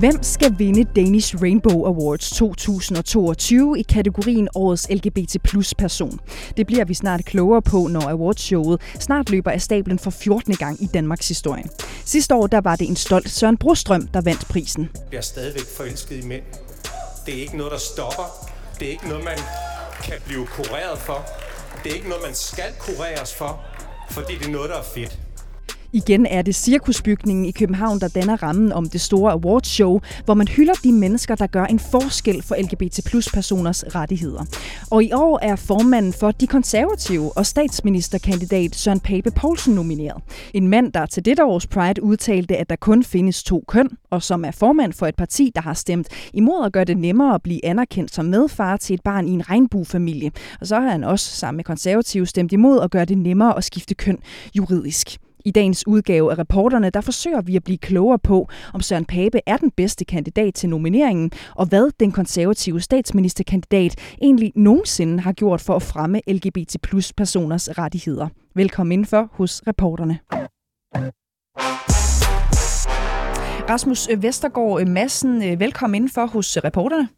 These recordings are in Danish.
Hvem skal vinde Danish Rainbow Awards 2022 i kategorien Årets LGBT plus person? Det bliver vi snart klogere på, når awardshowet snart løber af stablen for 14. gang i Danmarks historie. Sidste år der var det en stolt Søren Brostrøm, der vandt prisen. Jeg er stadigvæk forelsket i mænd. Det er ikke noget, der stopper. Det er ikke noget, man kan blive kureret for. Det er ikke noget, man skal kureres for, fordi det er noget, der er fedt. Igen er det cirkusbygningen i København, der danner rammen om det store awardshow, hvor man hylder de mennesker, der gør en forskel for LGBT plus personers rettigheder. Og i år er formanden for De Konservative og statsministerkandidat Søren Pape Poulsen nomineret. En mand, der til dette års Pride udtalte, at der kun findes to køn, og som er formand for et parti, der har stemt imod at gøre det nemmere at blive anerkendt som medfar til et barn i en regnbuefamilie. Og så har han også sammen med konservative stemt imod at gøre det nemmere at skifte køn juridisk. I dagens udgave af reporterne, der forsøger vi at blive klogere på, om Søren Pape er den bedste kandidat til nomineringen, og hvad den konservative statsministerkandidat egentlig nogensinde har gjort for at fremme LGBT plus personers rettigheder. Velkommen indenfor hos reporterne. Rasmus Vestergaard Madsen, velkommen indenfor hos reporterne.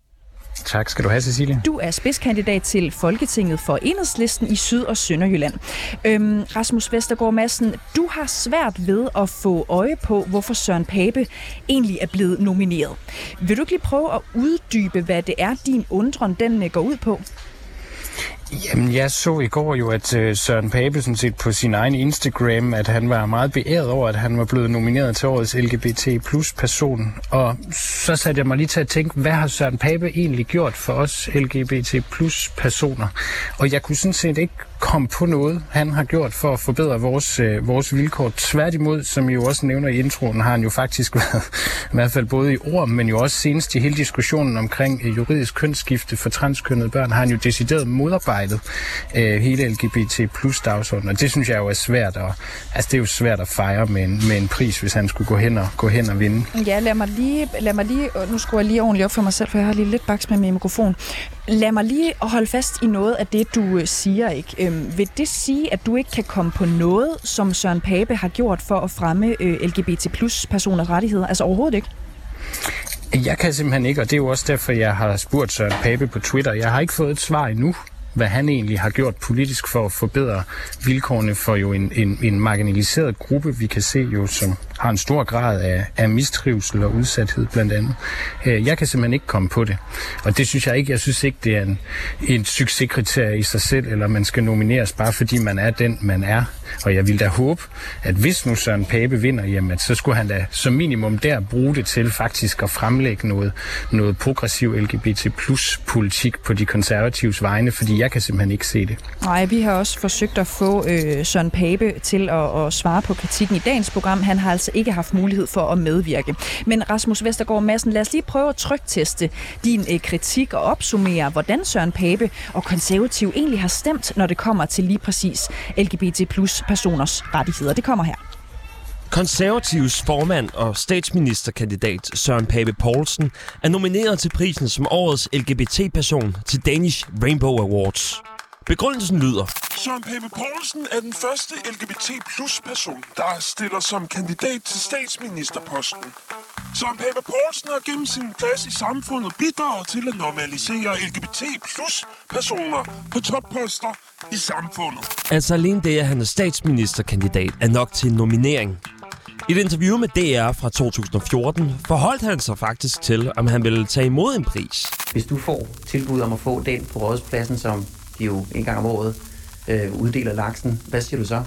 Tak skal du have, Cecilie. Du er spidskandidat til Folketinget for Enhedslisten i Syd- og Sønderjylland. Øhm, Rasmus Vestergaard Madsen, du har svært ved at få øje på, hvorfor Søren Pape egentlig er blevet nomineret. Vil du ikke lige prøve at uddybe, hvad det er, din undren den øh, går ud på? Jamen, jeg så i går jo, at øh, Søren Pape sådan set på sin egen Instagram, at han var meget beæret over, at han var blevet nomineret til årets LGBT plus person. Og så satte jeg mig lige til at tænke, hvad har Søren Pape egentlig gjort for os LGBT plus personer? Og jeg kunne sådan set ikke komme på noget, han har gjort for at forbedre vores, øh, vores vilkår. Tværtimod, som I jo også nævner i introen, har han jo faktisk været, i hvert fald både i ord, men jo også senest i hele diskussionen omkring uh, juridisk kønsskifte for transkønnede børn, har han jo decideret modarbejdet øh, hele LGBT plus dagsordenen, og det synes jeg jo er svært at, altså det er jo svært at fejre med en, med en pris, hvis han skulle gå hen og, gå hen og vinde. Ja, lad mig lige, lad mig lige, nu skal jeg lige ordentligt op for mig selv, for jeg har lige lidt baks med min mikrofon. Lad mig lige holde fast i noget af det, du øh, siger, ikke? Øhm, Øh, vil det sige, at du ikke kan komme på noget, som Søren Pape har gjort for at fremme øh, LGBT plus personers rettigheder? Altså overhovedet ikke? Jeg kan simpelthen ikke, og det er jo også derfor, jeg har spurgt Søren Pape på Twitter. Jeg har ikke fået et svar endnu hvad han egentlig har gjort politisk for at forbedre vilkårene for jo en, en, en marginaliseret gruppe, vi kan se jo, som har en stor grad af, af mistrivsel og udsathed blandt andet. Øh, jeg kan simpelthen ikke komme på det. Og det synes jeg ikke. Jeg synes ikke, det er en, en succeskriterie i sig selv, eller man skal nomineres bare fordi man er den, man er. Og jeg vil da håbe, at hvis nu Søren Pape vinder, jamen, så skulle han da som minimum der bruge det til faktisk at fremlægge noget, noget progressiv LGBT plus politik på de konservatives vegne, fordi jeg kan simpelthen ikke se det. Nej, vi har også forsøgt at få øh, Søren Pape til at, at svare på kritikken i dagens program. Han har altså ikke haft mulighed for at medvirke. Men Rasmus Vestergaard Madsen, lad os lige prøve at trygteste din øh, kritik og opsummere, hvordan Søren Pape og konservativ egentlig har stemt, når det kommer til lige præcis LGBT plus personers rettigheder. Det kommer her. Konservativs formand og statsministerkandidat Søren Pape Poulsen er nomineret til prisen som årets LGBT-person til Danish Rainbow Awards. Begrundelsen lyder. Søren Pape Poulsen er den første LGBT plus person, der stiller som kandidat til statsministerposten. Søren Pape Poulsen har gennem sin plads i samfundet bidraget til at normalisere LGBT plus personer på topposter i samfundet. Altså alene det, at han er statsministerkandidat, er nok til en nominering. I et interview med DR fra 2014 forholdt han sig faktisk til, om han ville tage imod en pris. Hvis du får tilbud om at få den på rådspladsen, som de jo en gang om året øh, uddeler laksen, hvad siger du så?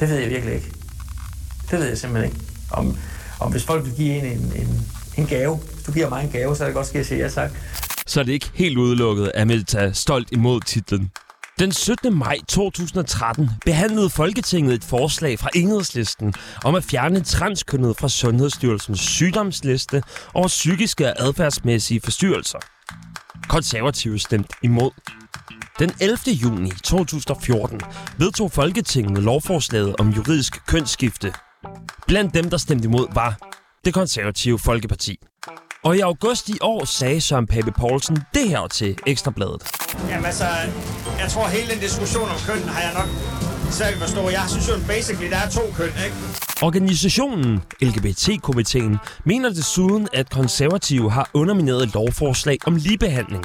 Det ved jeg virkelig ikke. Det ved jeg simpelthen ikke. Om, om hvis folk vil give en, en, en, en gave, hvis du giver mig en gave, så er det godt, skal jeg sige ja tak. Så er det ikke helt udelukket, at Melta tager stolt imod titlen. Den 17. maj 2013 behandlede Folketinget et forslag fra Enhedslisten om at fjerne transkønnet fra Sundhedsstyrelsens sygdomsliste over psykiske og adfærdsmæssige forstyrrelser. Konservative stemte imod. Den 11. juni 2014 vedtog Folketinget lovforslaget om juridisk kønsskifte. Blandt dem, der stemte imod, var det konservative Folkeparti. Og i august i år sagde Søren Pape Poulsen det her til Ekstrabladet. Jamen altså, jeg tror hele den diskussion om køn har jeg nok svært at forstå. Jeg synes jo basically, der er to køn, ikke? Organisationen LGBT-komiteen mener desuden, at konservative har undermineret et lovforslag om ligebehandling.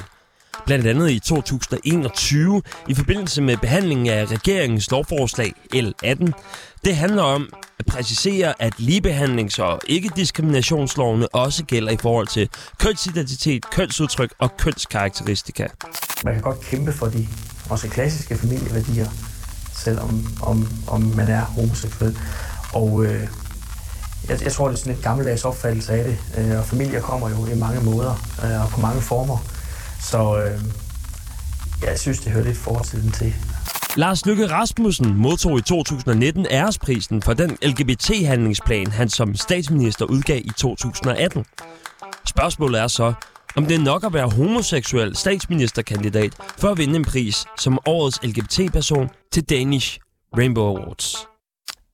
Blandt andet i 2021 i forbindelse med behandlingen af regeringens lovforslag L18. Det handler om at præcisere, at ligebehandlings- og ikke-diskriminationslovene også gælder i forhold til kønsidentitet, kønsudtryk og kønskarakteristika. Man kan godt kæmpe for de også klassiske familieværdier, selvom om, om man er homoseksuel. Og øh, jeg, jeg tror, det er sådan et gammeldags opfattelse af det. Øh, og familier kommer jo i mange måder øh, og på mange former. Så øh, jeg synes, det hører lidt fortiden til. Lars Lykke Rasmussen modtog i 2019 æresprisen for den LGBT-handlingsplan, han som statsminister udgav i 2018. Spørgsmålet er så, om det er nok at være homoseksuel statsministerkandidat for at vinde en pris som årets LGBT-person til Danish Rainbow Awards.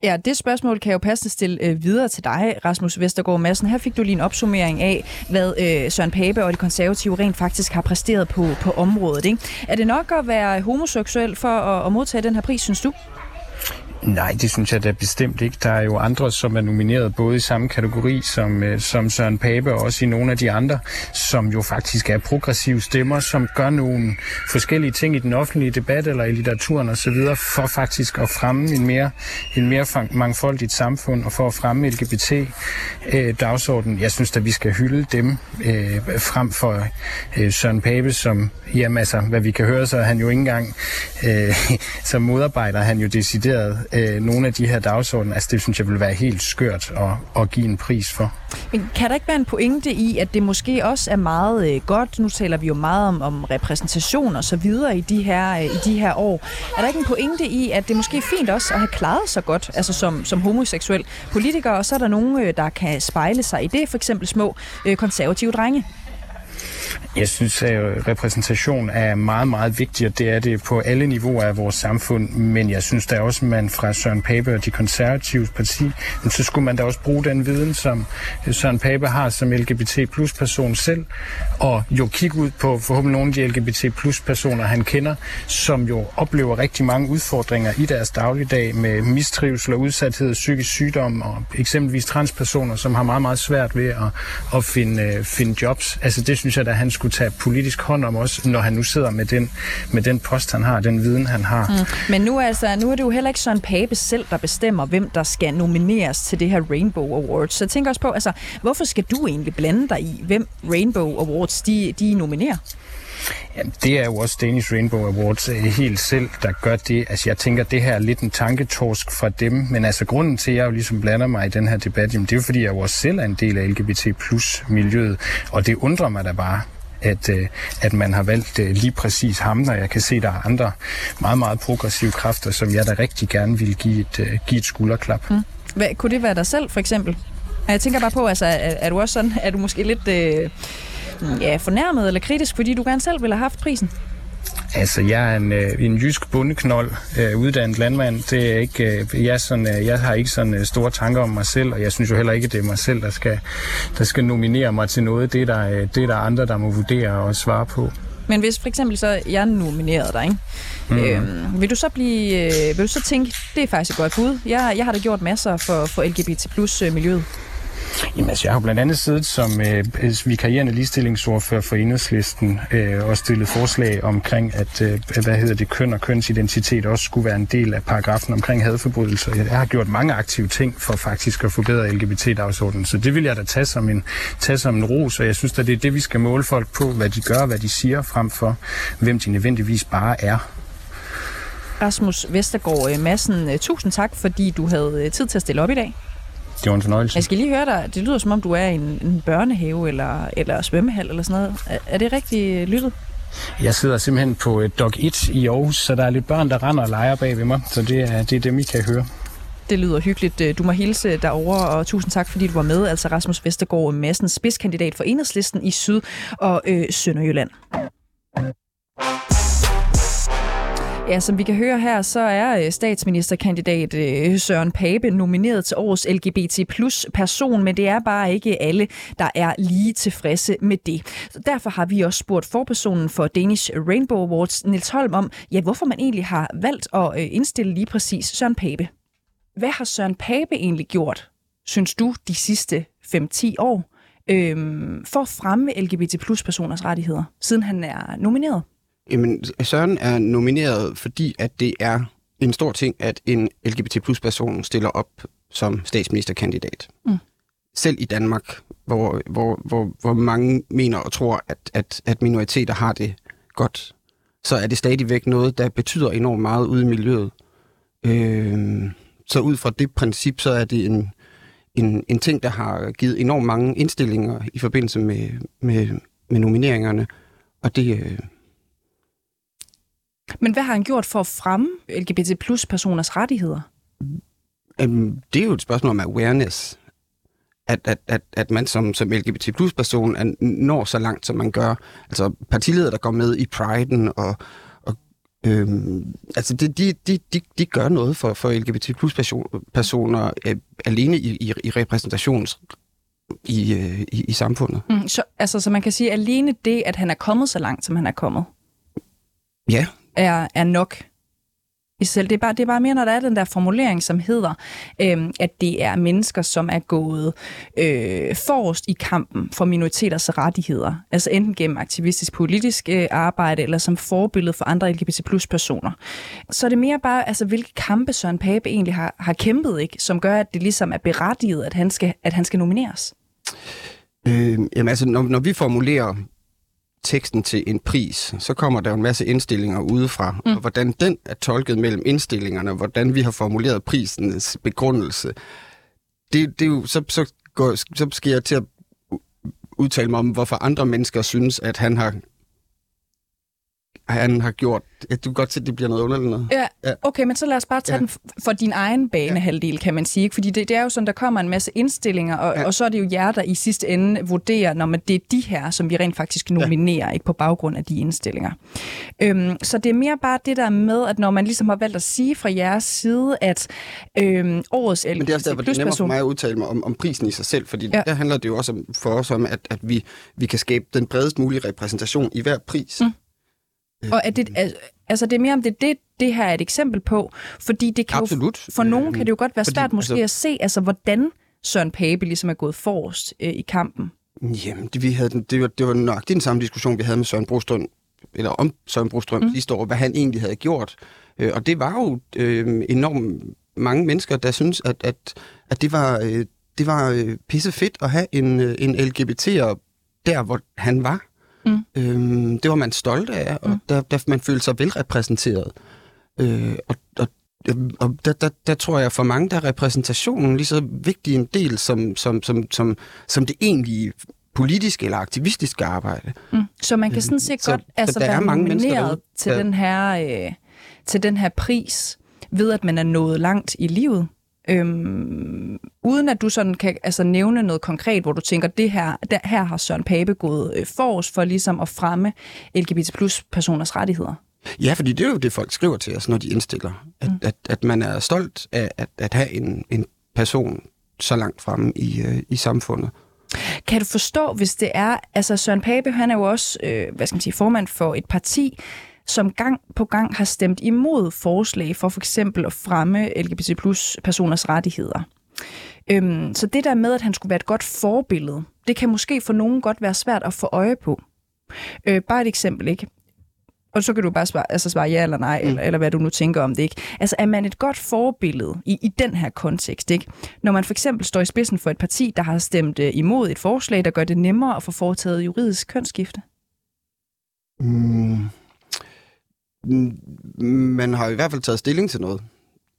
Ja, det spørgsmål kan jeg jo passende stille øh, videre til dig, Rasmus Vestergaard Madsen. Her fik du lige en opsummering af, hvad øh, Søren Pape og de konservative rent faktisk har præsteret på, på området. Ikke? Er det nok at være homoseksuel for at, at modtage den her pris, synes du? Nej, det synes jeg da bestemt ikke. Der er jo andre, som er nomineret både i samme kategori som, øh, som Søren Pape og også i nogle af de andre, som jo faktisk er progressive stemmer, som gør nogle forskellige ting i den offentlige debat eller i litteraturen osv., for faktisk at fremme en mere, en mere mangfoldigt samfund og for at fremme LGBT-dagsordenen. Øh, jeg synes at vi skal hylde dem øh, frem for øh, Søren Pape, som, jamen altså, hvad vi kan høre, så er han jo ikke engang, øh, som modarbejder han jo decideret øh, nogle af de her dagsordener, Altså det synes jeg vil være helt skørt at, at give en pris for. Men kan der ikke være en pointe i, at det måske også er meget øh, godt, nu taler vi jo meget om, om repræsentation og så videre i de, her, øh, i de her år. Er der ikke en pointe i, at det måske er fint også at have klaret sig godt, altså som, som homoseksuel politiker, og så er der nogen, øh, der kan spejle sig i det, for eksempel små øh, konservative drenge? Jeg synes, at øh, repræsentation er meget, meget vigtig, og det er det på alle niveauer af vores samfund. Men jeg synes da også, at man fra Søren Pape og de konservative parti, så skulle man da også bruge den viden, som øh, Søren Pape har som LGBT plus person selv, og jo kigge ud på forhåbentlig nogle af de LGBT plus personer, han kender, som jo oplever rigtig mange udfordringer i deres dagligdag med mistrivsel og udsathed, psykisk sygdom og eksempelvis transpersoner, som har meget, meget svært ved at, at finde, øh, finde jobs. Altså det synes jeg der han skulle tage politisk hånd om os, når han nu sidder med den, med den post, han har, den viden, han har. Mm. Men nu, altså, nu er det jo heller ikke Søren Pape selv, der bestemmer, hvem der skal nomineres til det her Rainbow Awards. Så tænk tænker også på, altså, hvorfor skal du egentlig blande dig i, hvem Rainbow Awards de, de nominerer? Ja, det er jo også Danish Rainbow Awards øh, helt selv, der gør det. Altså, jeg tænker, det her er lidt en tanketorsk fra dem, men altså, grunden til, at jeg jo ligesom blander mig i den her debat, jamen, det er jo, fordi jeg jo også selv er en del af LGBT plus miljøet, og det undrer mig da bare, at, øh, at man har valgt øh, lige præcis ham, når jeg kan se, at der er andre meget, meget progressive kræfter, som jeg da rigtig gerne vil give et, øh, give et skulderklap. Mm. Hvad, kunne det være dig selv, for eksempel? Jeg tænker bare på, altså, er, er du også sådan, er du måske lidt øh, ja, fornærmet eller kritisk, fordi du gerne selv ville have haft prisen? Altså, jeg er en, øh, en jysk bundeknold, øh, uddannet landmand. Det er ikke, øh, jeg, sådan, øh, jeg har ikke sådan øh, store tanker om mig selv, og jeg synes jo heller ikke, at det er mig selv, der skal, der skal nominere mig til noget. Det er, der, øh, det er der andre, der må vurdere og svare på. Men hvis for eksempel så jeg nominerede dig, ikke? Mm. Øhm, vil du så blive, øh, vil du så tænke, det er faktisk et godt bud. Jeg, jeg har da gjort masser for, for LGBT plus øh, miljøet. Jamen altså, jeg har blandt andet siddet som øh, vikarierende ligestillingsordfører for enhedslisten øh, og stillet forslag omkring, at øh, hvad hedder det, køn og kønsidentitet også skulle være en del af paragrafen omkring hadforbrydelser. Jeg har gjort mange aktive ting for faktisk at forbedre LGBT-dagsordenen, så det vil jeg da tage som en, tage som en ros, og jeg synes at det er det, vi skal måle folk på, hvad de gør, hvad de siger, frem for hvem de nødvendigvis bare er. Rasmus Vestergaard øh, Madsen, øh, tusind tak, fordi du havde øh, tid til at stille op i dag. Det var en fornøjelse. Jeg skal lige høre dig. Det lyder som om, du er i en, en børnehave eller, eller svømmehal eller sådan noget. Er, er det rigtigt lyttet? Jeg sidder simpelthen på Dog 1 i Aarhus, så der er lidt børn, der render og leger bag ved mig. Så det er, det er dem, I kan høre. Det lyder hyggeligt. Du må hilse derover og tusind tak, fordi du var med. Altså Rasmus Vestergaard Madsen, spidskandidat for Enhedslisten i Syd- og øh, Sønderjylland. Ja, som vi kan høre her, så er øh, statsministerkandidat øh, Søren Pape nomineret til årets LGBT plus person, men det er bare ikke alle, der er lige tilfredse med det. Så derfor har vi også spurgt forpersonen for Danish Rainbow Awards, Nils Holm, om, ja, hvorfor man egentlig har valgt at øh, indstille lige præcis Søren Pape. Hvad har Søren Pape egentlig gjort, synes du, de sidste 5-10 år, øhm, for at fremme LGBT plus personers rettigheder, siden han er nomineret? Jamen, Søren er nomineret, fordi at det er en stor ting, at en LGBT plus person stiller op som statsministerkandidat. Mm. Selv i Danmark, hvor, hvor, hvor, hvor mange mener og tror, at, at, at minoriteter har det godt, så er det stadigvæk noget, der betyder enormt meget ude i miljøet. Øh, så ud fra det princip, så er det en, en, en ting, der har givet enormt mange indstillinger i forbindelse med, med, med nomineringerne. Og det, øh, Men hvad har han gjort for at fremme LGBT plus personers rettigheder? Øhm, det er jo et spørgsmål om awareness. At, at, at, at man som, som LGBT plus person er, når så langt, som man gør. Altså partiledere, der går med i Pride'en, og, og øhm, altså de, de, de, de, de gør noget for, for LGBT plus personer øh, alene i, i, i repræsentations i, øh, i, i samfundet. Mm, så, altså, så man kan sige, alene det, at han er kommet så langt, som han er kommet, Ja, er, er nok i sig selv. Det er, bare, det er bare mere, når der er den der formulering, som hedder, øhm, at det er mennesker, som er gået øh, forrest i kampen for minoriteters rettigheder. Altså enten gennem aktivistisk politisk øh, arbejde, eller som forbillede for andre LGBT plus personer. Så er det mere bare, altså, hvilke kampe Søren Pape egentlig har, har kæmpet, ikke, som gør, at det ligesom er berettiget, at han skal, at han skal nomineres. Øh, jamen altså, når, når vi formulerer teksten til en pris, så kommer der en masse indstillinger udefra, mm. og hvordan den er tolket mellem indstillingerne, hvordan vi har formuleret prisens begrundelse, det, det er jo, så, så, går, så skal jeg til at udtale mig om, hvorfor andre mennesker synes, at han har han har gjort. Du kan godt se, at det bliver noget underligt noget. Ja, Ja. okay, men så lad os bare tage Ja. den for din egen banehalvdel, kan man sige. Fordi det, det er jo sådan, der kommer en masse indstillinger, og, Ja. og så er det jo jer, der i sidste ende vurderer, når man, det er de her, som vi rent faktisk nominerer, ja. ikke på baggrund af de indstillinger. Øhm, så det er mere bare det der med, at når man ligesom har valgt at sige fra jeres side, at øhm, årets Men det er også derfor, det er nemmere for mig at udtale mig om, om prisen i sig selv, fordi ja. Ja. der handler det jo også om, for os om, at, at vi, vi kan skabe den bredest mulige repræsentation i hver pris. Mm. Og at det, al- altså det er mere om det, er det, det her er et eksempel på, fordi det kan Absolut. jo, for nogen Øhm, kan det jo godt være fordi, svært måske altså- at se, altså hvordan Søren Pape ligesom er gået forrest øh, i kampen. Jamen, det, vi havde, den- det, var, det var nok den samme diskussion, vi havde med Søren Brostrøm, eller om Søren Brostrøm mm. sidste år, hvad han egentlig havde gjort. Øh, og det var jo øh, enormt mange mennesker, der synes, at, at, at det var, øh, det var øh, pisse fedt at have en, øh, en LGBT'er der, hvor han var. Mm. Øhm, det var man stolt af, og Mm. der, der man følte sig velrepræsenteret. Øh, og og, og der, der, der tror jeg, for mange der er repræsentationen lige så vigtig en del, som, som, som, som, som det egentlige politiske eller aktivistiske arbejde. Mm. Så man kan sådan set Så- godt så altså, der er være nomineret derude, til, der- den her, øh, til den her pris, ved at man er nået langt i livet. Øhm, uden at du sådan kan altså, nævne noget konkret, hvor du tænker, det her, der, her har Søren Pape gået øh, forrest for ligesom at fremme LGBT plus personers rettigheder. Ja, fordi det er jo det, folk skriver til os, når de indstiller. At, mm. at, at man er stolt af at, at have en, en person så langt fremme i, øh, i samfundet. Kan du forstå, hvis det er, altså Søren Pape, han er jo også, øh, hvad skal man sige, formand for et parti, som gang på gang har stemt imod forslag for for eksempel at fremme LGBT plus personers rettigheder. Øhm, så det der med, at han skulle være et godt forbillede, det kan måske for nogen godt være svært at få øje på. Øh, bare et eksempel, ikke? Og så kan du bare svare, altså svare ja eller nej, mm. eller, eller hvad du nu tænker om det, ikke? Altså, er man et godt forbillede i, i den her kontekst, ikke? Når man for eksempel står i spidsen for et parti, der har stemt øh, imod et forslag, der gør det nemmere at få foretaget juridisk kønsskifte? Mm. Mm, Man har i hvert fald taget stilling til noget.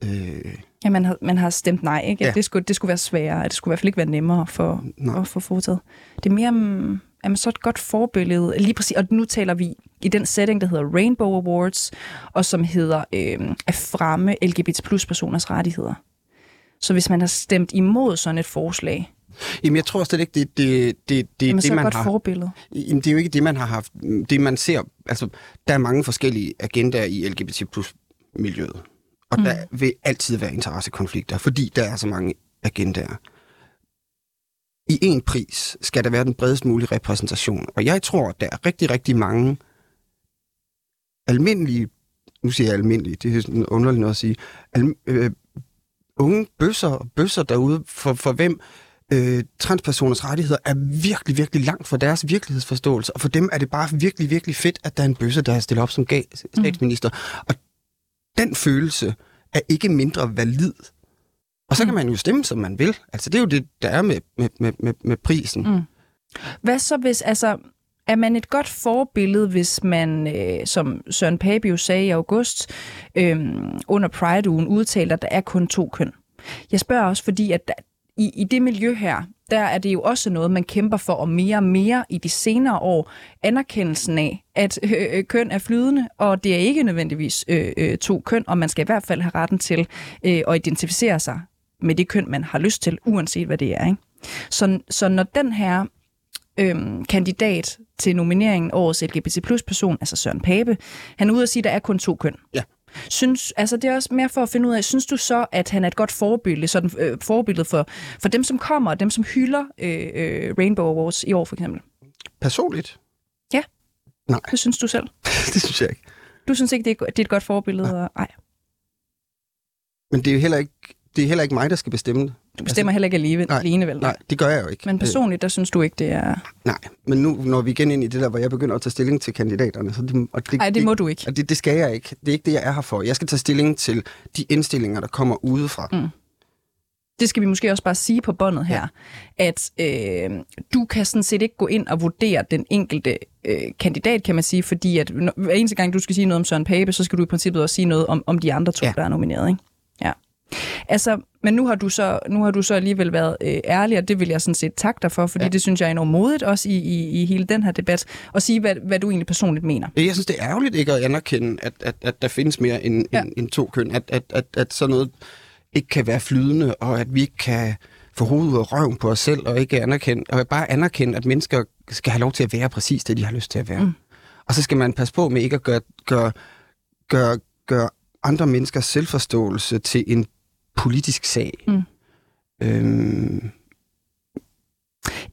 Øh, Ja, man har, man har stemt nej, ikke? At Ja. det, skulle, det skulle være sværere, at det skulle i hvert fald ikke være nemmere for Nej. at få foretaget. Det er mere, um, er man så et godt forbillede, lige præcis, og nu taler vi i den setting, der hedder Rainbow Awards, og som hedder øh, at fremme LGBT plus personers rettigheder. Så hvis man har stemt imod sådan et forslag, jamen, jeg tror slet ikke, det, det, det, det, man det, så man godt har... forbillede. Jamen, det er jo ikke det, man har haft. Det, man ser... Altså, der er mange forskellige agendaer i LGBT plus miljøet. Og mm. der vil altid være interessekonflikter, fordi der er så mange agendaer. I en pris skal der være den bredest mulige repræsentation. Og jeg tror, at der er rigtig, rigtig mange almindelige, nu siger jeg almindelige, det er sådan underligt noget at sige, al, øh, unge bøsser, bøsser derude, for, for hvem øh, transpersoners rettigheder er virkelig, virkelig langt fra deres virkelighedsforståelse. Og for dem er det bare virkelig, virkelig fedt, at der er en bøsse, der er stillet op som gav statsminister. Mm. Og den følelse er ikke mindre valid. Og så kan man jo stemme, som man vil. Altså, det er jo det, der er med, med, med, med, med prisen. Mm. Hvad så hvis, altså, er man et godt forbillede, hvis man, øh, som Søren Pape jo sagde i august, øh, under Pride-ugen udtaler, at der er kun to køn? Jeg spørger også, fordi at der, i, i det miljø her, der er det jo også noget, man kæmper for, og mere og mere i de senere år, anerkendelsen af, at øh, øh, køn er flydende, og det er ikke nødvendigvis øh, øh, to køn, og man skal i hvert fald have retten til øh, at identificere sig med det køn, man har lyst til, uanset hvad det er. Ikke? Så, så når den her øhm, kandidat til nomineringen årets LGBT plus person, altså Søren Pape, han er ude og sige, at der er kun to køn. Ja. Synes, altså det er også mere for at finde ud af, synes du så, at han er et godt forbillede, sådan, øh, forbillede for, for dem, som kommer, og dem, som hylder øh, øh, Rainbow Awards i år for eksempel? Personligt? Ja. Nej. Det synes du selv? det synes jeg ikke. Du synes ikke, det er, det er et godt forbillede? Nej. Nej. Men det er jo heller ikke, det er heller ikke mig, der skal bestemme det. Du bestemmer altså, heller ikke alene, nej, alene vel? Nej, det gør jeg jo ikke. Men personligt, der synes du ikke, det er... Nej, men nu når vi igen ind i det der, hvor jeg begynder at tage stilling til kandidaterne. Så det, og det, Nej, det må du ikke. Og det, det skal jeg ikke. Det er ikke det, jeg er her for. Jeg skal tage stilling til de indstillinger, der kommer udefra. Mm. Det skal vi måske også bare sige på båndet her, ja. at øh, du kan sådan set ikke gå ind og vurdere den enkelte øh, kandidat, kan man sige, fordi at hver eneste gang, du skal sige noget om Søren Pape, så skal du i princippet også sige noget om, om de andre to, ja. der er nomineret. Ikke? Altså, men nu har du så, nu har du så alligevel været øh, ærlig, og det vil jeg sådan set takke dig for, fordi ja. det synes jeg er enormt modigt også i, i, i hele den her debat, at sige, hvad, hvad du egentlig personligt mener. Jeg synes, det er ærgerligt ikke at anerkende, at, at, at der findes mere end, ja. end, end to køn, at, at, at, at sådan noget ikke kan være flydende, og at vi ikke kan få hovedet og røven på os selv, og ikke anerkende, og bare anerkende, at mennesker skal have lov til at være præcis det, de har lyst til at være. Mm. Og så skal man passe på med ikke at gøre, gøre, gøre, gøre andre menneskers selvforståelse til en politisk sag. Mm. Øhm.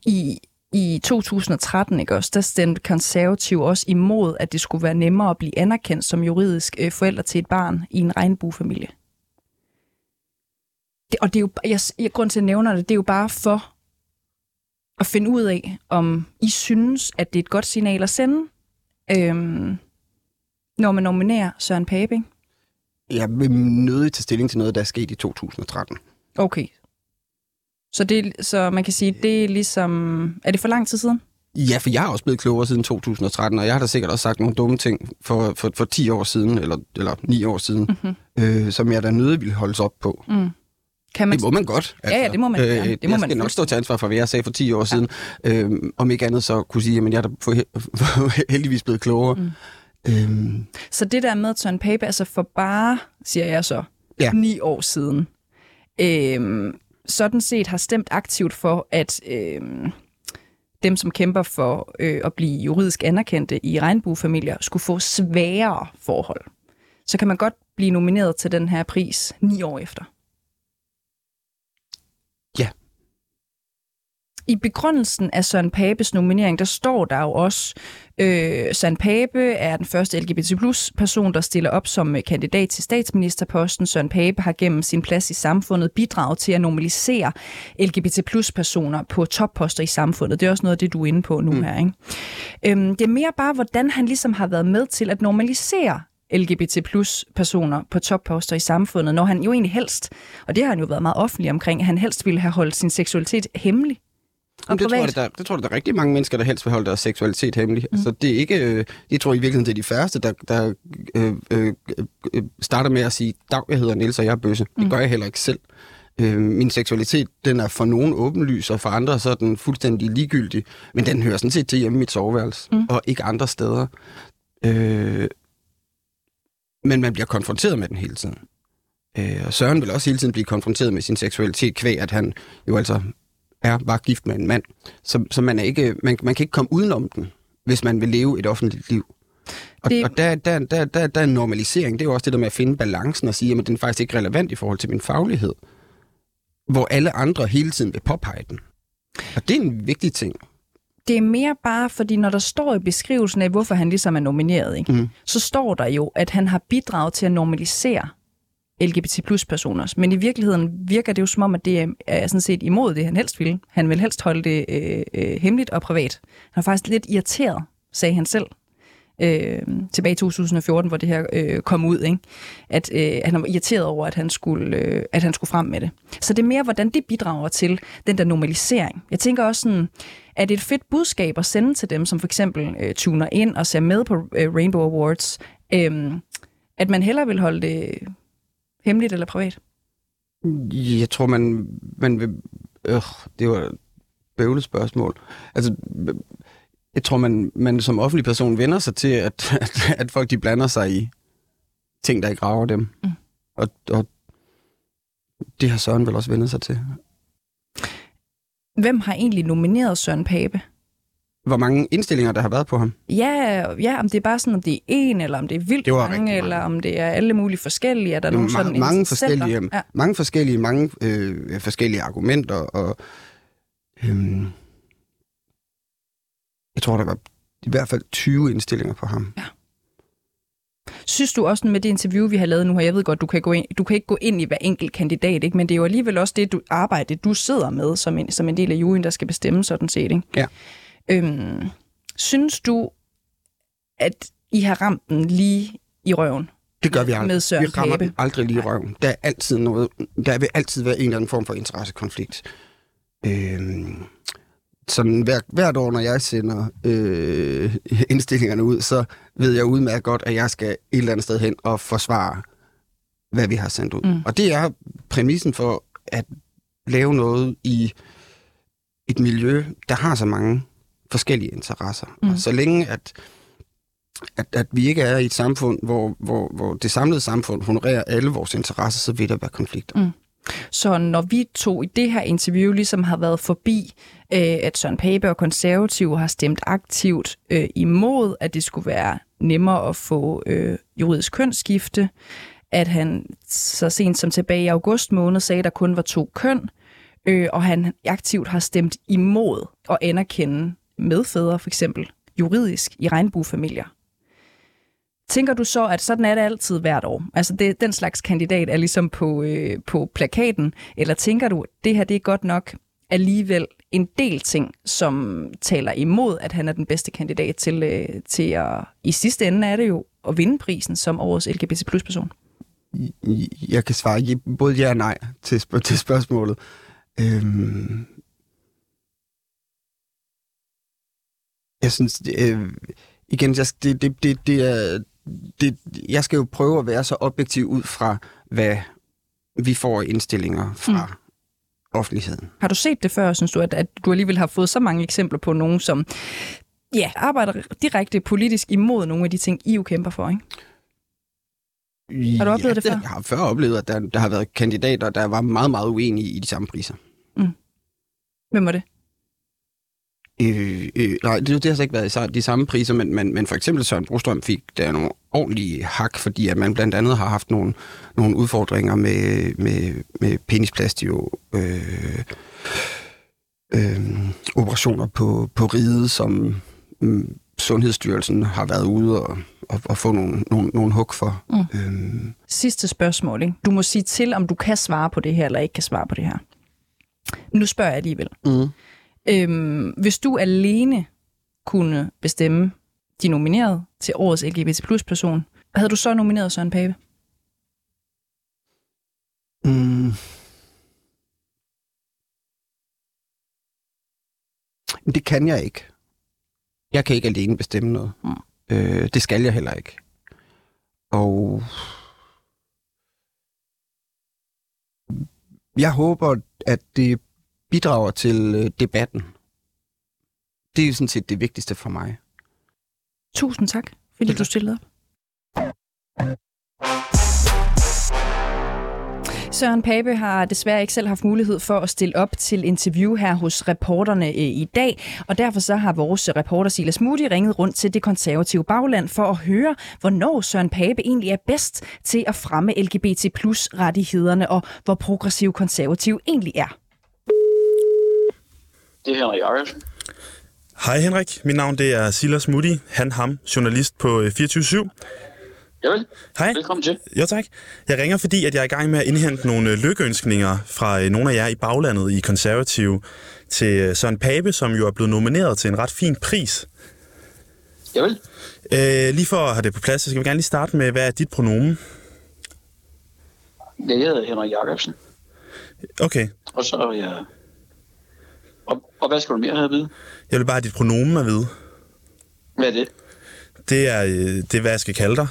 I, I 2013, ikke også, der stemte konservativ også imod, at det skulle være nemmere at blive anerkendt som juridisk øh, forælder til et barn i en regnbuefamilie. Det, og det er jo, jeg, jeg, grund til at nævne det, det er jo bare for at finde ud af, om I synes, at det er et godt signal at sende, øhm, når man nominerer Søren Pape, ikke? Jeg vil nødig tage stilling til noget, der er sket i 2013. Okay. Så, det, så man kan sige, det er ligesom... Er det for lang tid siden? Ja, for jeg er også blevet klogere siden 2013, og jeg har da sikkert også sagt nogle dumme ting for, for, for 10 år siden, eller, eller 9 år siden, mm-hmm. øh, som jeg da nødig ville holdes op på. Mm. Kan man... Det må man godt. Altså. Ja, ja, det må man. Øh, det må jeg skal man nok stå til ansvar for, hvad jeg sagde for 10 år ja. siden. Øh, om ikke andet så kunne sige, at jeg er da heldigvis blevet klogere. Mm. Øhm. Så det der med Søren Pape, altså for bare, siger jeg så, ja. ni år siden, øhm, sådan set har stemt aktivt for, at øhm, dem, som kæmper for øh, at blive juridisk anerkendte i regnbuefamilier, skulle få sværere forhold. Så kan man godt blive nomineret til den her pris ni år efter. I begrundelsen af Søren Papes nominering, der står der jo også, øh, Søren Pape er den første LGBT plus person, der stiller op som kandidat til statsministerposten. Søren Pape har gennem sin plads i samfundet bidraget til at normalisere LGBT plus personer på topposter i samfundet. Det er også noget af det, du er inde på nu mm. her. Ikke? Øhm, det er mere bare, hvordan han ligesom har været med til at normalisere LGBT plus personer på topposter i samfundet, når han jo egentlig helst, og det har han jo været meget offentlig omkring, at han helst ville have holdt sin seksualitet hemmelig. Jamen, det, tror jeg, der, det tror jeg, der er rigtig mange mennesker, der helst vil holde deres seksualitet hemmelig. Mm. Altså, det er ikke, øh, jeg tror i virkeligheden, det er de færreste, der, der øh, øh, øh, starter med at sige, dag, jeg hedder Niels, og jeg er bøsse. Mm. Det gør jeg heller ikke selv. Øh, min seksualitet, den er for nogen åbenlys, og for andre så er den fuldstændig ligegyldig. Men den hører sådan set til hjemme i mit soveværelse, mm. og ikke andre steder. Øh, men man bliver konfronteret med den hele tiden. Øh, og Søren vil også hele tiden blive konfronteret med sin seksualitet, kvæg at han jo altså er, var gift med en mand. Så, så man, er ikke, man, man kan ikke komme udenom den, hvis man vil leve et offentligt liv. Og, Det- og der, der, der, der, der er en normalisering. Det er jo også det der med at finde balancen og sige, at den er faktisk ikke relevant i forhold til min faglighed. Hvor alle andre hele tiden vil påpege den. Og det er en vigtig ting. Det er mere bare, fordi når der står i beskrivelsen af, hvorfor han ligesom er nomineret, ikke? Mm. så står der jo, at han har bidraget til at normalisere LGBT plus personer. Men i virkeligheden virker det jo som om, at det er, sådan set imod det, han helst ville. Han vil helst holde det øh, øh, hemmeligt og privat. Han er faktisk lidt irriteret, sagde han selv, øh, tilbage i 2014, hvor det her øh, kom ud, ikke? at øh, han var irriteret over, at han, skulle, øh, at han skulle frem med det. Så det er mere, hvordan det bidrager til den der normalisering. Jeg tænker også sådan, at det er et fedt budskab at sende til dem, som for eksempel øh, tuner ind og ser med på øh, Rainbow Awards, øh, at man hellere vil holde det hemmeligt eller privat. Jeg tror, man, man vil... Øh, det var et bøvlet spørgsmål. Altså, jeg tror, man, man som offentlig person vender sig til, at, at, at folk de blander sig i ting, der ikke rager dem. Mm. Og, og det har Søren vel også vendt sig til. Hvem har egentlig nomineret Søren Pape? Hvor mange indstillinger, der har været på ham. Ja, ja, om det er bare sådan, om det er en, eller om det er vildt Det mange, mange. eller om det er alle mulige forskellige. Er der Det er nogle sådan mange, forskellige, Ja. mange forskellige, mange øh, forskellige argumenter, og øhm, jeg tror, der var i hvert fald 20 indstillinger på ham. Ja. Synes du også med det interview, vi har lavet nu her, jeg ved godt, du kan, gå ind, du kan ikke gå ind i hver enkelt kandidat, ikke? men det er jo alligevel også det du, arbejde, du sidder med som en, som en del af juryen, der skal bestemme sådan set. Ikke? Ja. Øhm, synes du, at I har ramt den lige i røven? Det gør vi aldrig. Med Søren vi rammer Pape. den aldrig lige i røven. Der er altid noget, der vil altid være en eller anden form for interessekonflikt. Øhm, sådan hver, hvert år, når jeg sender øh, indstillingerne ud, så ved jeg udmærket godt, at jeg skal et eller andet sted hen og forsvare, hvad vi har sendt ud. Mm. Og det er præmissen for at lave noget i et miljø, der har så mange forskellige interesser. Mm. Og så længe at at, at vi ikke er i et samfund, hvor, hvor, hvor det samlede samfund honorerer alle vores interesser, så vil der være konflikter. Mm. Så når vi to i det her interview ligesom har været forbi, øh, at Søren Pape og konservative har stemt aktivt øh, imod, at det skulle være nemmere at få øh, juridisk kønsskifte, at han så sent som tilbage i august måned sagde, at der kun var to køn, øh, og han aktivt har stemt imod at anerkende medfædre for eksempel juridisk i regnbuefamilier. Tænker du så, at sådan er det altid hvert år? Altså det, den slags kandidat er ligesom på, øh, på plakaten, eller tænker du, at det her det er godt nok alligevel en del ting, som taler imod, at han er den bedste kandidat til, øh, til at, i sidste ende er det jo at vinde prisen som årets LGBT plus person? Jeg kan svare både ja og nej til, til spørgsmålet. Øhm, jeg synes, øh, igen, jeg, det, det, det, det er, det, jeg skal jo prøve at være så objektiv ud fra, hvad vi får indstillinger fra mm. offentligheden. Har du set det før, synes du, at, at du alligevel har fået så mange eksempler på nogen, som ja, arbejder direkte politisk imod nogle af de ting, I jo kæmper for, ikke? Har du oplevet det før? Jeg har før oplevet, at der, der har været kandidater, der var meget, meget uenige i de samme priser. Hvem var det? Øh, øh, nej, det, det har så ikke været de samme priser, men, men, men for eksempel Søren Brostrøm fik der nogle ordentlige hak, fordi at man blandt andet har haft nogle, nogle udfordringer med, med, med penisplastio øh, øh, operationer på, på riget, som mm, Sundhedsstyrelsen har været ude og, og, og få nogle, nogle, nogle hug for. Mm. Øhm, Sidste spørgsmål, ikke? Du må sige til, om du kan svare på det her, eller ikke kan svare på det her. Nu spørger jeg alligevel. mm. Øhm, hvis du alene kunne bestemme de nominerede til årets LGBT plus person, havde du så nomineret Søren Pape? Mm. Det kan jeg ikke. Jeg kan ikke alene bestemme noget. Mm. Øh, det skal jeg heller ikke. Og jeg håber, at det bidrager til øh, debatten. Det er jo sådan set det vigtigste for mig. Tusind tak, fordi du stillede op. Søren Pape har desværre ikke selv haft mulighed for at stille op til interview her hos reporterne øh, i dag, og derfor så har vores reporter Silas Moody ringet rundt til det konservative bagland for at høre, hvornår Søren Pape egentlig er bedst til at fremme LGBT plus rettighederne, og hvor progressiv konservativ egentlig er. Det er Henrik Jacobsen. Hej Henrik, mit navn det er Silas Moody, han ham, journalist på 24 Javel. Hej. Velkommen til. Jo tak. Jeg ringer, fordi at jeg er i gang med at indhente nogle øh, lykkeønskninger fra øh, nogle af jer i baglandet i konservative til øh, Søren Pape, som jo er blevet nomineret til en ret fin pris. Javel. Øh, lige for at have det på plads, så skal vi gerne lige starte med, hvad er dit pronomen? Jeg hedder Henrik Jacobsen. Okay. Og så er jeg... Og, og hvad skal du mere have at vide? Jeg vil bare have dit pronomen at vide. Hvad er det? Det er, øh, det er hvad jeg skal kalde dig.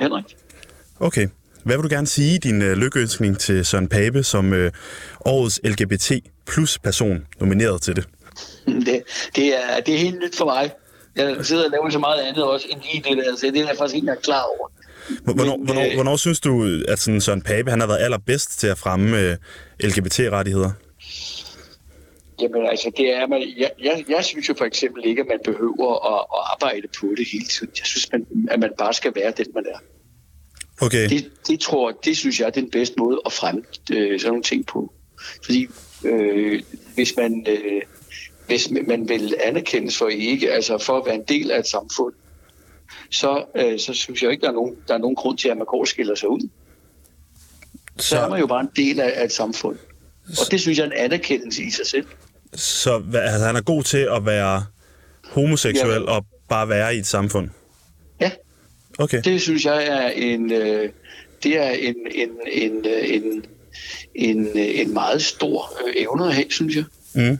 Henrik. Okay. Hvad vil du gerne sige i din øh, lykkeønskning til Søren Pape som øh, årets LGBT plus person nomineret til det? Det, det, er, det er helt nyt for mig. Jeg sidder og laver så meget andet også end lige det der, så det er jeg faktisk ikke engang klar over. Hvornår, Men, hvornår, øh, hvornår synes du, at sådan Søren Pape han har været allerbedst til at fremme øh, LGBT-rettigheder? Jamen altså, det er man, jeg, jeg, jeg synes jo for eksempel ikke, at man behøver at, at arbejde på det hele tiden. Jeg synes, man, at man bare skal være den, man er. Okay. Det, det tror det synes jeg er den bedste måde at fremme øh, sådan nogle ting på. Fordi øh, hvis man øh, hvis man vil anerkendes for ikke, altså for at være en del af et samfund, så, øh, så synes jeg ikke, der er, nogen, der er nogen grund til, at man går og skiller sig ud. Så, så er man jo bare en del af, af et samfund. Og det synes jeg er en anerkendelse i sig selv. Så altså, han er god til at være homoseksuel og bare være i et samfund? Ja. Okay. Det synes jeg er en, øh, det er en, en, en, øh, en, en, øh, en meget stor øh, evne at have, synes jeg. Mm.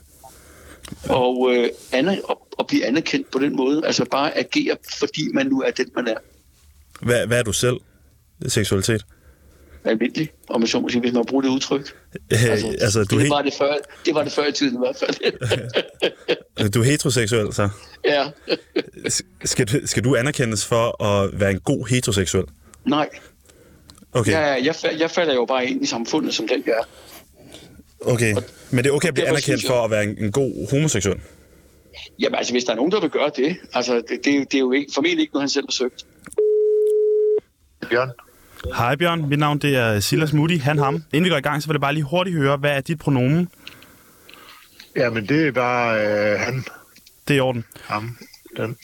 Og øh, aner, at, at blive anerkendt på den måde. Altså bare agere, fordi man nu er den, man er. Hvad, hvad er du selv? Seksualitet? Almindelig, om man så må sige, hvis man bruger det udtryk. Altså, altså du, er det, he- var det, før, det var det før i tiden i hvert fald. du er heteroseksuel, så? ja. Skal du, skal du anerkendes for at være en god heteroseksuel? Nej. Okay. Jeg, jeg, fa- jeg falder jo bare ind i samfundet, som den gør. Okay. Men det er okay at blive anerkendt jeg- for at være en, en god homoseksuel? Jamen altså, hvis der er nogen, der vil gøre det, altså det, det, er jo- det er jo ikke, formentlig ikke noget, han selv har søgt. Bjørn. Hej Bjørn, mit navn det er Silas Moody, han ham. Inden vi går i gang, så vil jeg bare lige hurtigt høre, hvad er dit pronomen? Jamen, det er bare øh, han. Det er i orden. Ham. Den.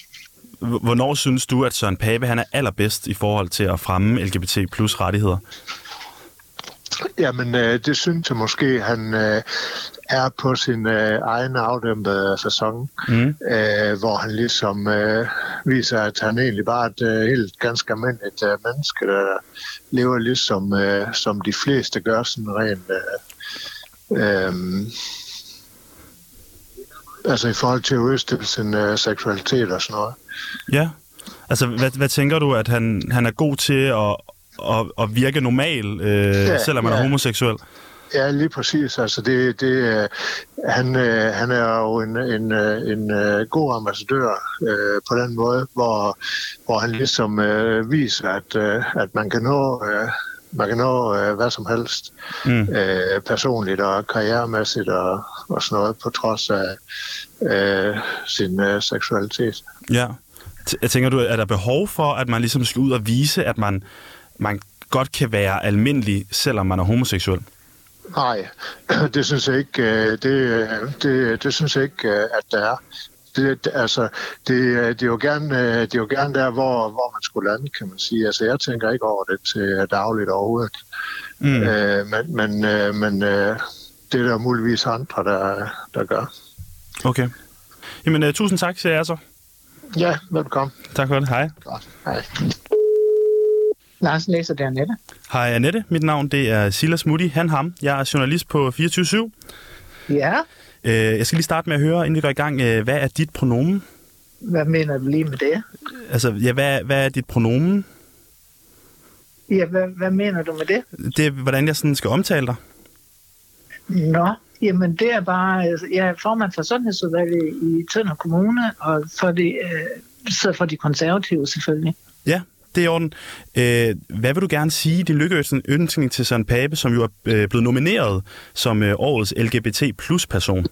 Hvornår synes du, at Søren Pape han er allerbedst i forhold til at fremme LGBT plus rettigheder? Jamen, øh, det synes jeg måske, han øh, er på sin øh, egen afdæmpede sæson, Mm. øh, hvor han ligesom øh, viser, at han egentlig bare er et øh, helt ganske almindeligt øh, menneske, der lever ligesom øh, som de fleste gør, sådan rent... Øh, øh, altså i forhold til at udstille sin øh, seksualitet og sådan noget. Ja. Altså, hvad, hvad tænker du, at han, han er god til at, at, at virke normal, øh, Ja, selvom man er ja. homoseksuel? Ja, lige præcis. Altså det, det, øh, han, øh, han er jo en, en, øh, en god ambassadør øh, på den måde, hvor, hvor han ligesom øh, viser, at, øh, at man kan nå, øh, man kan nå øh, hvad som helst Mm. øh, personligt og karrieremæssigt og, og sådan noget, på trods af øh, sin øh, seksualitet. Ja. T- tænker du, er der behov for, at man ligesom skal ud og vise, at man, man godt kan være almindelig, selvom man er homoseksuel? Nej, det synes jeg ikke, øh, det, øh, det, det synes jeg ikke, øh, at der er. Det, altså, det, det, er jo gerne, det er jo gerne der, hvor, hvor man skulle lande, kan man sige. Altså, jeg tænker ikke over det til dagligt overhovedet. Mm. Øh, men men, øh, men øh, det er der muligvis andre, der, der gør. Okay. Jamen, uh, tusind tak, siger jeg så. Ja, velkommen. Tak for det. Hej. Godt. Hej. Lars læser det Annette. Hej Annette, mit navn det er Silas Moody, han ham. Jeg er journalist på 24 Ja, uh, Jeg skal lige starte med at høre, inden vi går i gang, uh, hvad er dit pronomen? hvad mener du lige med det? Altså, ja, hvad, hvad er dit pronomen? Ja, hvad, hvad mener du med det? Det er, hvordan jeg sådan skal omtale dig. Nå, jamen det er bare, altså, jeg er formand for Sundhedsudvalget i Tønder Kommune, og for de, øh, så for de konservative selvfølgelig. Ja, det er i orden. Øh, hvad vil du gerne sige din lykkeønskning til Søren Pape, som jo er øh, blevet nomineret som øh, årets LGBT plus person?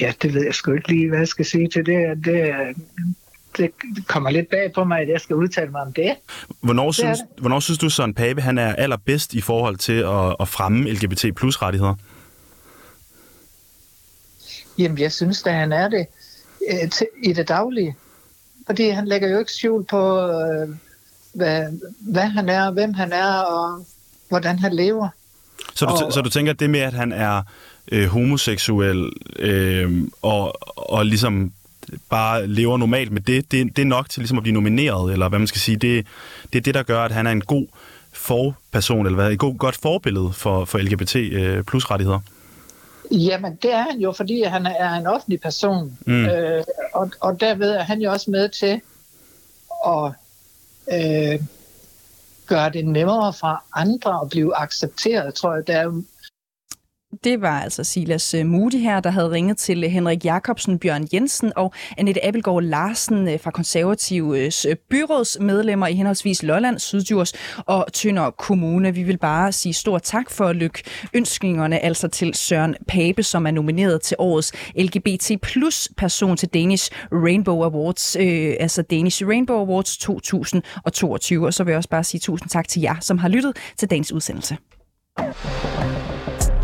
Ja, det ved jeg sgu ikke lige, hvad jeg skal sige til det. Det, det kommer lidt bag på mig, at jeg skal udtale mig om det. Hvornår, det synes, det. hvornår synes du, Søren Pape han er allerbedst i forhold til at, at fremme LGBT plus rettigheder? Jamen, jeg synes, at han er det øh, i det daglige. Fordi han lægger jo ikke skjul på, øh, hvad, hvad han er, hvem han er, og hvordan han lever. Så du, Og- så du tænker, at det med, at han er øh, homoseksuel øh, og, og ligesom bare lever normalt med det, det, det er nok til ligesom at blive nomineret, eller hvad man skal sige. Det, det er det, der gør, at han er en god forperson, eller hvad, et god, godt forbillede for, for LGBT øh, plus rettigheder. Jamen, det er han jo, fordi han er en offentlig person. Mm. Øh, og, og derved er han jo også med til at øh, gøre det nemmere for andre at blive accepteret, tror jeg. Der er jo det var altså Silas øh, Moody her, der havde ringet til øh, Henrik Jakobsen, Bjørn Jensen og Annette Abelgaard Larsen øh, fra konservatives byrådsmedlemmer i henholdsvis Lolland, Syddjurs og Tønder Kommune. Vi vil bare sige stor tak for lykke ønskningerne altså til Søren Pape, som er nomineret til årets LGBT plus person til Danish Rainbow Awards, øh, altså Danish Rainbow Awards 2022. Og så vil jeg også bare sige tusind tak til jer, som har lyttet til dagens udsendelse.